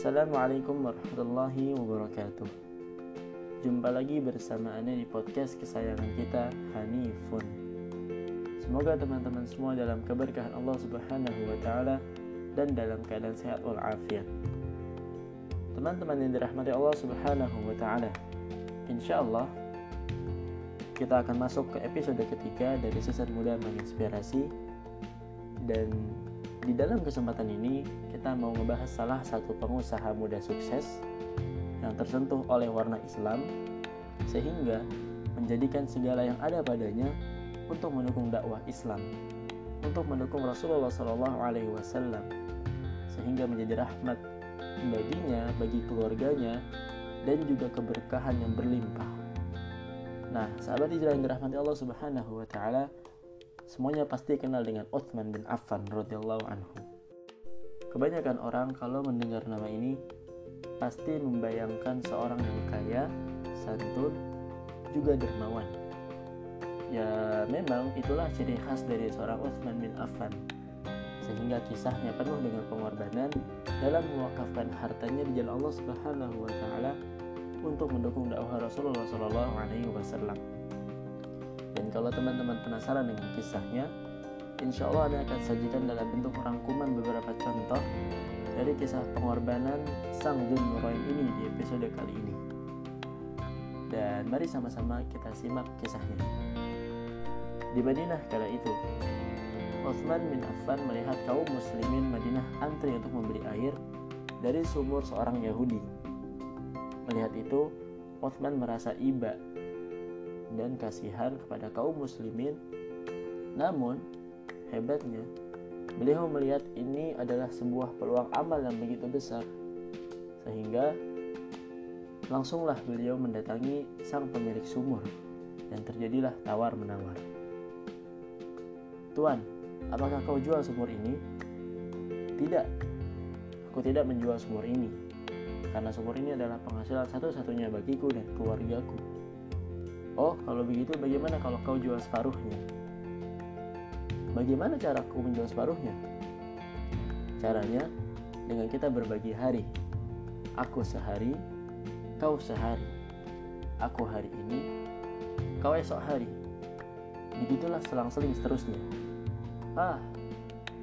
Assalamualaikum warahmatullahi wabarakatuh. Jumpa lagi bersama Ane di podcast kesayangan kita Hanifun. Semoga teman-teman semua dalam keberkahan Allah subhanahu wa ta'ala Dan dalam keadaan sehat walafiat. Teman-teman yang dirahmati Allah subhanahu wa ta'ala Insya Allah kita akan masuk ke episode ketiga dari Sesat Muda Menginspirasi. Dan di dalam kesempatan ini, kita mau ngebahas salah satu pengusaha muda sukses yang tersentuh oleh warna Islam, sehingga menjadikan segala yang ada padanya untuk mendukung dakwah Islam, untuk mendukung Rasulullah Shallallahu Alaihi Wasallam, sehingga menjadi rahmat baginya, bagi keluarganya, dan juga keberkahan yang berlimpah. Nah, sahabat hijrah yang dirahmati Allah Subhanahu wa taala, Semuanya pasti kenal dengan Uthman bin Affan radhiyallahu anhu. Kebanyakan orang kalau mendengar nama ini pasti membayangkan seorang yang kaya, santun, juga dermawan. Ya, memang itulah ciri khas dari seorang Uthman bin Affan. Sehingga kisahnya penuh dengan pengorbanan dalam mewakafkan hartanya di jalan Allah Subhanahu wa taala untuk mendukung dakwah Rasulullah Shallallahu alaihi wasallam. Dan kalau teman-teman penasaran dengan kisahnya, insya Allah Anda akan sajikan dalam bentuk rangkuman beberapa contoh dari kisah pengorbanan Sang Jun Nurain ini di episode kali ini. Dan mari sama-sama kita simak kisahnya. Di Madinah kala itu, Utsman bin Affan melihat kaum muslimin Madinah antri untuk membeli air dari sumur seorang Yahudi. Melihat itu, Utsman merasa iba dan kasihan kepada kaum muslimin. Namun, hebatnya, beliau melihat ini adalah sebuah peluang amal yang begitu besar. Sehingga langsunglah beliau mendatangi sang pemilik sumur dan terjadilah tawar-menawar. Tuan, apakah kau jual sumur ini? Tidak, aku tidak menjual sumur ini, karena sumur ini adalah penghasilan satu-satunya bagiku dan keluargaku. Oh, kalau begitu bagaimana kalau kau jual separuhnya? Bagaimana cara aku menjual separuhnya? Caranya dengan kita berbagi hari. Aku sehari, kau sehari. Aku hari ini, kau esok hari. Begitulah selang-seling seterusnya. Ah,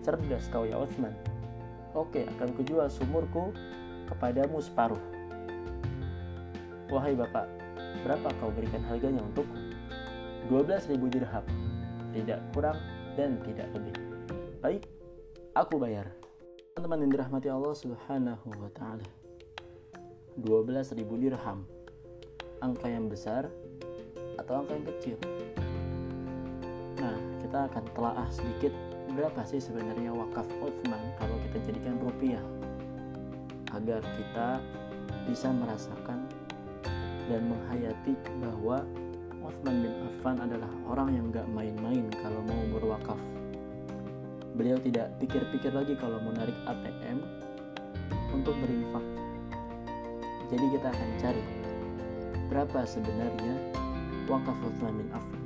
cerdas kau ya Osman. Oke, akan kujual sumurku kepadamu separuh. Wahai bapak, berapa kau berikan harganya untukku? 12.000 dirham, tidak kurang dan tidak lebih. Baik, aku bayar. Teman-teman yang dirahmati Allah Subhanahu wa taala. 12.000 dirham. Angka yang besar atau angka yang kecil? Nah, kita akan telaah sedikit berapa sih sebenarnya wakaf Uthman kalau kita jadikan rupiah agar kita bisa merasakan dan menghayati bahwa Uthman bin Affan adalah orang yang gak main-main kalau mau berwakaf. Beliau tidak pikir-pikir lagi kalau mau narik ATM untuk berinfak. Jadi kita akan cari berapa sebenarnya wakaf Uthman bin Affan.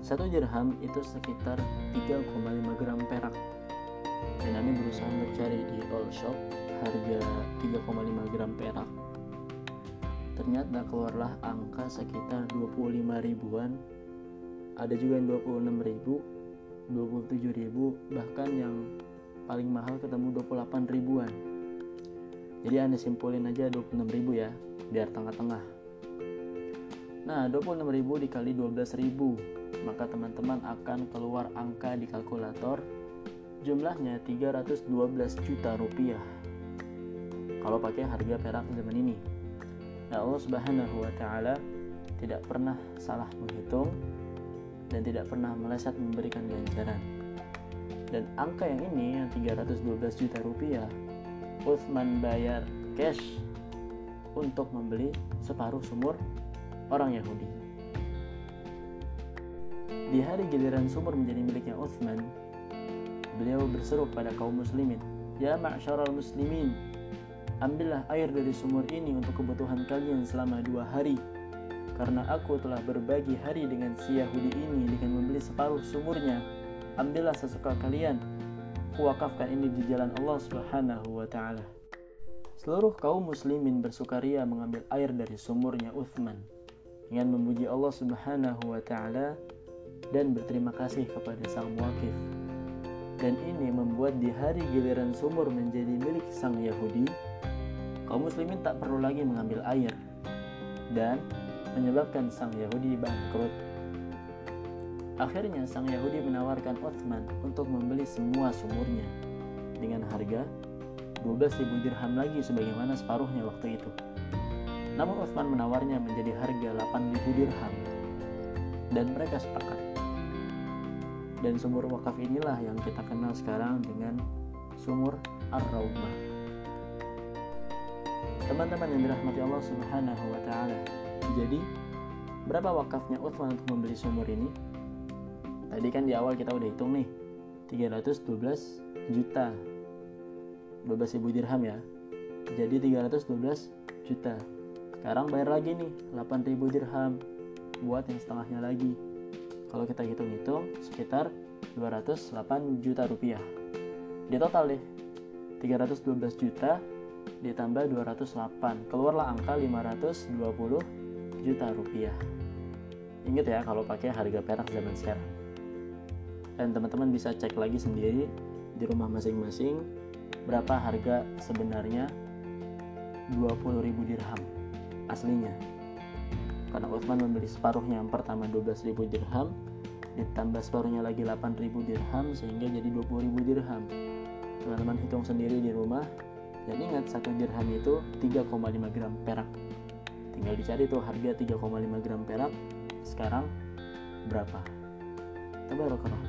Satu dirham itu sekitar 3,5 gram perak. Dan kami berusaha mencari di all shop harga 3,5 gram perak ternyata keluarlah angka sekitar 25 ribuan. Ada juga yang 26 ribu 27 ribu bahkan yang paling mahal ketemu 28 ribuan. Jadi anda simpulin aja 26 ribu ya biar tengah-tengah. Nah 26 ribu dikali 12 ribu maka teman-teman akan keluar angka di kalkulator. Jumlahnya 312 juta rupiah. Kalau pakai harga perak zaman ini Allah Subhanahu wa taala tidak pernah salah menghitung dan tidak pernah meleset memberikan ganjaran. Dan angka yang ini yang 312 juta rupiah Uthman bayar cash untuk membeli separuh sumur orang Yahudi. Di hari giliran sumur menjadi miliknya Uthman, beliau berseru pada kaum muslimin, "Ya ma'syaral muslimin, Ambillah air dari sumur ini untuk kebutuhan kalian selama dua hari. Karena aku telah berbagi hari dengan si Yahudi ini dengan membeli separuh sumurnya. Ambillah sesuka kalian. aku wakafkan ini di jalan Allah Subhanahu wa taala. Seluruh kaum muslimin bersukaria mengambil air dari sumurnya Uthman dengan memuji Allah Subhanahu wa taala dan berterima kasih kepada sang muakif. Dan ini membuat di hari giliran sumur menjadi milik sang Yahudi, kaum muslimin tak perlu lagi mengambil air dan menyebabkan sang Yahudi bangkrut. Akhirnya sang Yahudi menawarkan Uthman untuk membeli semua sumurnya dengan harga 12.000 dirham lagi sebagaimana separuhnya waktu itu. Namun Utsman menawarnya menjadi harga 8.000 dirham dan mereka sepakat. Dan sumur wakaf inilah yang kita kenal sekarang dengan sumur Ar-Raumah. Teman-teman yang dirahmati Allah Subhanahu wa taala. Jadi, berapa wakafnya Utsman untuk membeli sumur ini? Tadi kan di awal kita udah hitung nih, 312 juta 12.000 dirham ya jadi 312 juta sekarang bayar lagi nih 8.000 dirham buat yang setengahnya lagi kalau kita hitung-hitung sekitar 208 juta rupiah di total deh 312 juta ditambah 208 keluarlah angka 520 juta rupiah. Ingat ya kalau pakai harga perak zaman sekarang. Dan teman-teman bisa cek lagi sendiri di rumah masing-masing berapa harga sebenarnya 20.000 dirham aslinya. Karena Utsman membeli separuhnya yang pertama 12.000 dirham ditambah separuhnya lagi 8.000 dirham sehingga jadi 20.000 dirham. Teman-teman hitung sendiri di rumah dan ingat satu dirham itu 3,5 gram perak. Tinggal dicari tuh harga 3,5 gram perak sekarang berapa? Tabarakallah.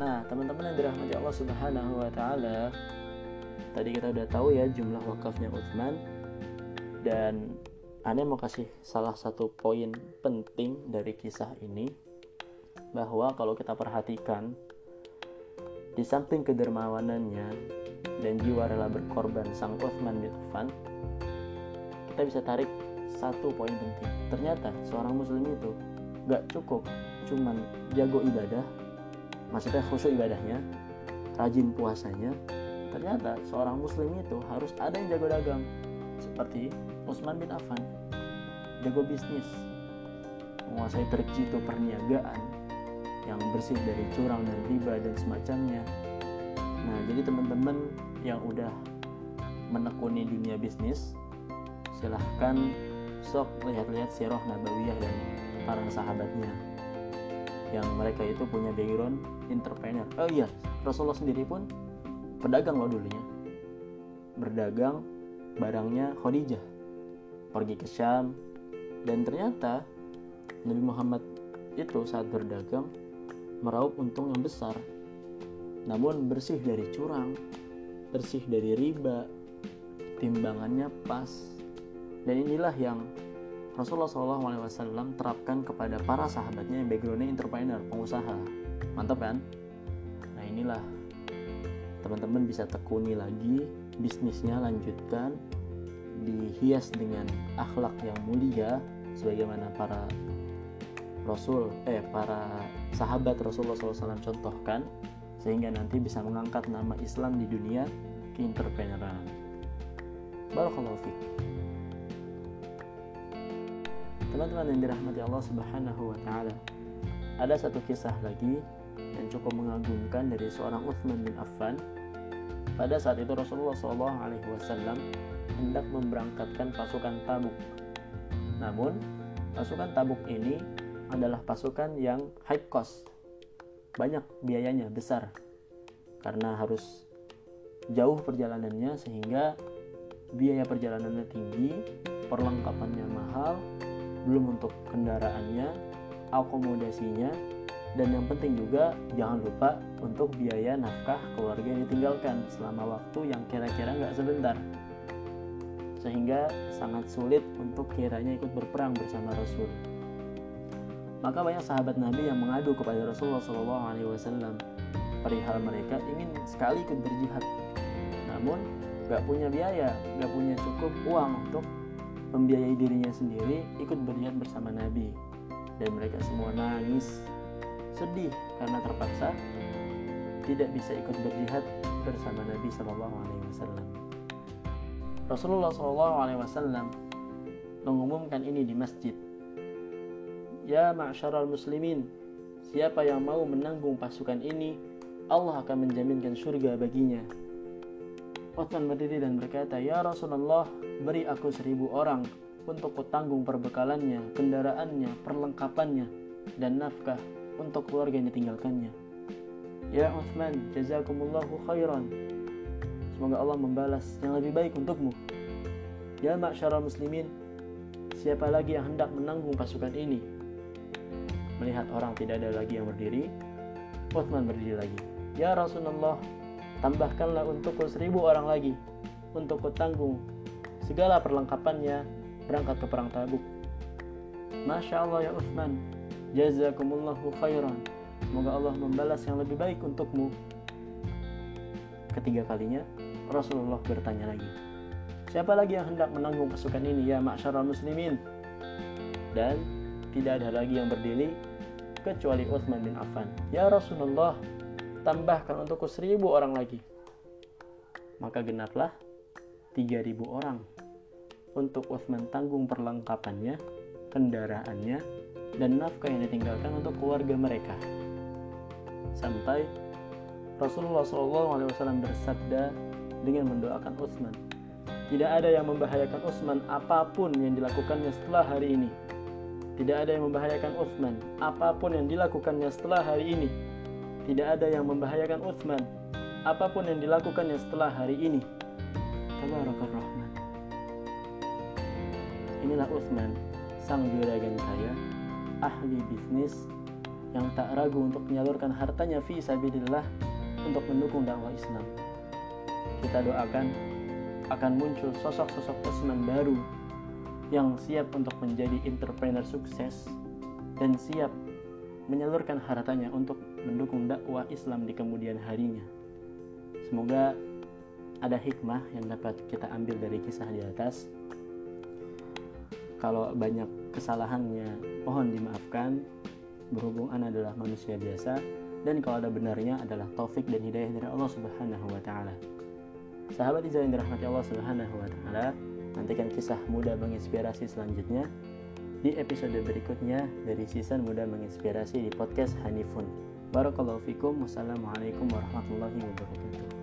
Nah, teman-teman yang dirahmati Allah Subhanahu wa taala, tadi kita udah tahu ya jumlah wakafnya Utsman. Dan Ane mau kasih salah satu poin penting dari kisah ini bahwa kalau kita perhatikan di samping kedermawanannya dan jiwa rela berkorban sang Utsman bin Affan kita bisa tarik satu poin penting. Ternyata seorang muslim itu gak cukup cuman jago ibadah maksudnya khusyuk ibadahnya rajin puasanya. Ternyata seorang muslim itu harus ada yang jago dagang seperti Utsman bin Affan jago bisnis menguasai trik jitu perniagaan yang bersih dari curang dan riba dan semacamnya nah jadi teman-teman yang udah menekuni dunia bisnis silahkan sok lihat-lihat sirah nabawiyah dan para sahabatnya yang mereka itu punya background entrepreneur. Oh iya, Rasulullah sendiri pun pedagang loh dulunya. Berdagang barangnya Khadijah. Pergi ke Syam dan ternyata Nabi Muhammad itu saat berdagang meraup untung yang besar. Namun bersih dari curang, bersih dari riba, timbangannya pas. Dan inilah yang Rasulullah SAW terapkan kepada para sahabatnya yang backgroundnya entrepreneur, pengusaha. Mantap kan? Nah inilah teman-teman bisa tekuni lagi bisnisnya lanjutkan dihias dengan akhlak yang mulia sebagaimana para Rasul eh para sahabat Rasulullah SAW contohkan sehingga nanti bisa mengangkat nama Islam di dunia keinterpreneuran. Barakallahu fiqh teman-teman yang dirahmati Allah Subhanahu wa taala. Ada satu kisah lagi yang cukup mengagumkan dari seorang Uthman bin Affan. Pada saat itu Rasulullah SAW hendak memberangkatkan pasukan Tabuk. Namun, pasukan Tabuk ini adalah pasukan yang high cost. Banyak biayanya besar. Karena harus jauh perjalanannya sehingga biaya perjalanannya tinggi, perlengkapannya mahal, belum untuk kendaraannya, akomodasinya, dan yang penting juga jangan lupa untuk biaya nafkah keluarga yang ditinggalkan selama waktu yang kira-kira nggak sebentar sehingga sangat sulit untuk kiranya ikut berperang bersama Rasul. Maka banyak sahabat Nabi yang mengadu kepada Rasulullah SAW perihal mereka ingin sekali ikut berjihad, namun nggak punya biaya, nggak punya cukup uang untuk membiayai dirinya sendiri ikut berniat bersama Nabi dan mereka semua nangis sedih karena terpaksa tidak bisa ikut berjihad bersama Nabi Shallallahu. Rasulullah Wasallam mengumumkan ini di masjid. Ya ma'syaral muslimin, siapa yang mau menanggung pasukan ini, Allah akan menjaminkan surga baginya. Uthman berdiri dan berkata, Ya Rasulullah, beri aku seribu orang untuk kutanggung perbekalannya, kendaraannya, perlengkapannya, dan nafkah untuk keluarga yang ditinggalkannya. Ya Uthman, jazakumullahu khairan. Semoga Allah membalas yang lebih baik untukmu. Ya ma'syaral muslimin, siapa lagi yang hendak menanggung pasukan ini? Melihat orang tidak ada lagi yang berdiri, Uthman berdiri lagi. Ya Rasulullah, tambahkanlah untukku seribu orang lagi untuk kutanggung segala perlengkapannya berangkat ke perang Tabuk. Masya Allah ya Uthman, jazakumullahu khairan. Semoga Allah membalas yang lebih baik untukmu. Ketiga kalinya, Rasulullah bertanya lagi, Siapa lagi yang hendak menanggung pasukan ini ya masyarakat muslimin? Dan tidak ada lagi yang berdiri kecuali Uthman bin Affan. Ya Rasulullah, tambahkan untukku seribu orang lagi. Maka genaplah tiga ribu orang untuk Uthman tanggung perlengkapannya, kendaraannya, dan nafkah yang ditinggalkan untuk keluarga mereka. Sampai Rasulullah SAW bersabda dengan mendoakan Utsman, tidak ada yang membahayakan Utsman apa pun yang dilakukannya setelah hari ini. Tidak ada yang membahayakan Utsman apa pun yang dilakukannya setelah hari ini tidak ada yang membahayakan Uthman apa pun yang dilakukannya setelah hari ini. Tabarakar Rahman. Inilah Uthman, sang juragan saya, ahli bisnis yang tak ragu untuk menyalurkan hartanya fi sabilillah untuk mendukung dakwah Islam. Kita doakan akan muncul sosok-sosok Utsman baru yang siap untuk menjadi entrepreneur sukses dan siap menyalurkan hartanya untuk mendukung dakwah Islam di kemudian harinya. Semoga ada hikmah yang dapat kita ambil dari kisah di atas. Kalau banyak kesalahannya, mohon dimaafkan. Berhubung Anda adalah manusia biasa, dan kalau ada benarnya adalah taufik dan hidayah dari Allah Subhanahu wa taala. Sahabat Izal yang dirahmati Allah Subhanahu wa taala, nantikan kisah muda menginspirasi selanjutnya di episode berikutnya dari season muda menginspirasi di podcast Hanifun. Barakallahu fikum. Wassalamualaikum warahmatullahi wabarakatuh.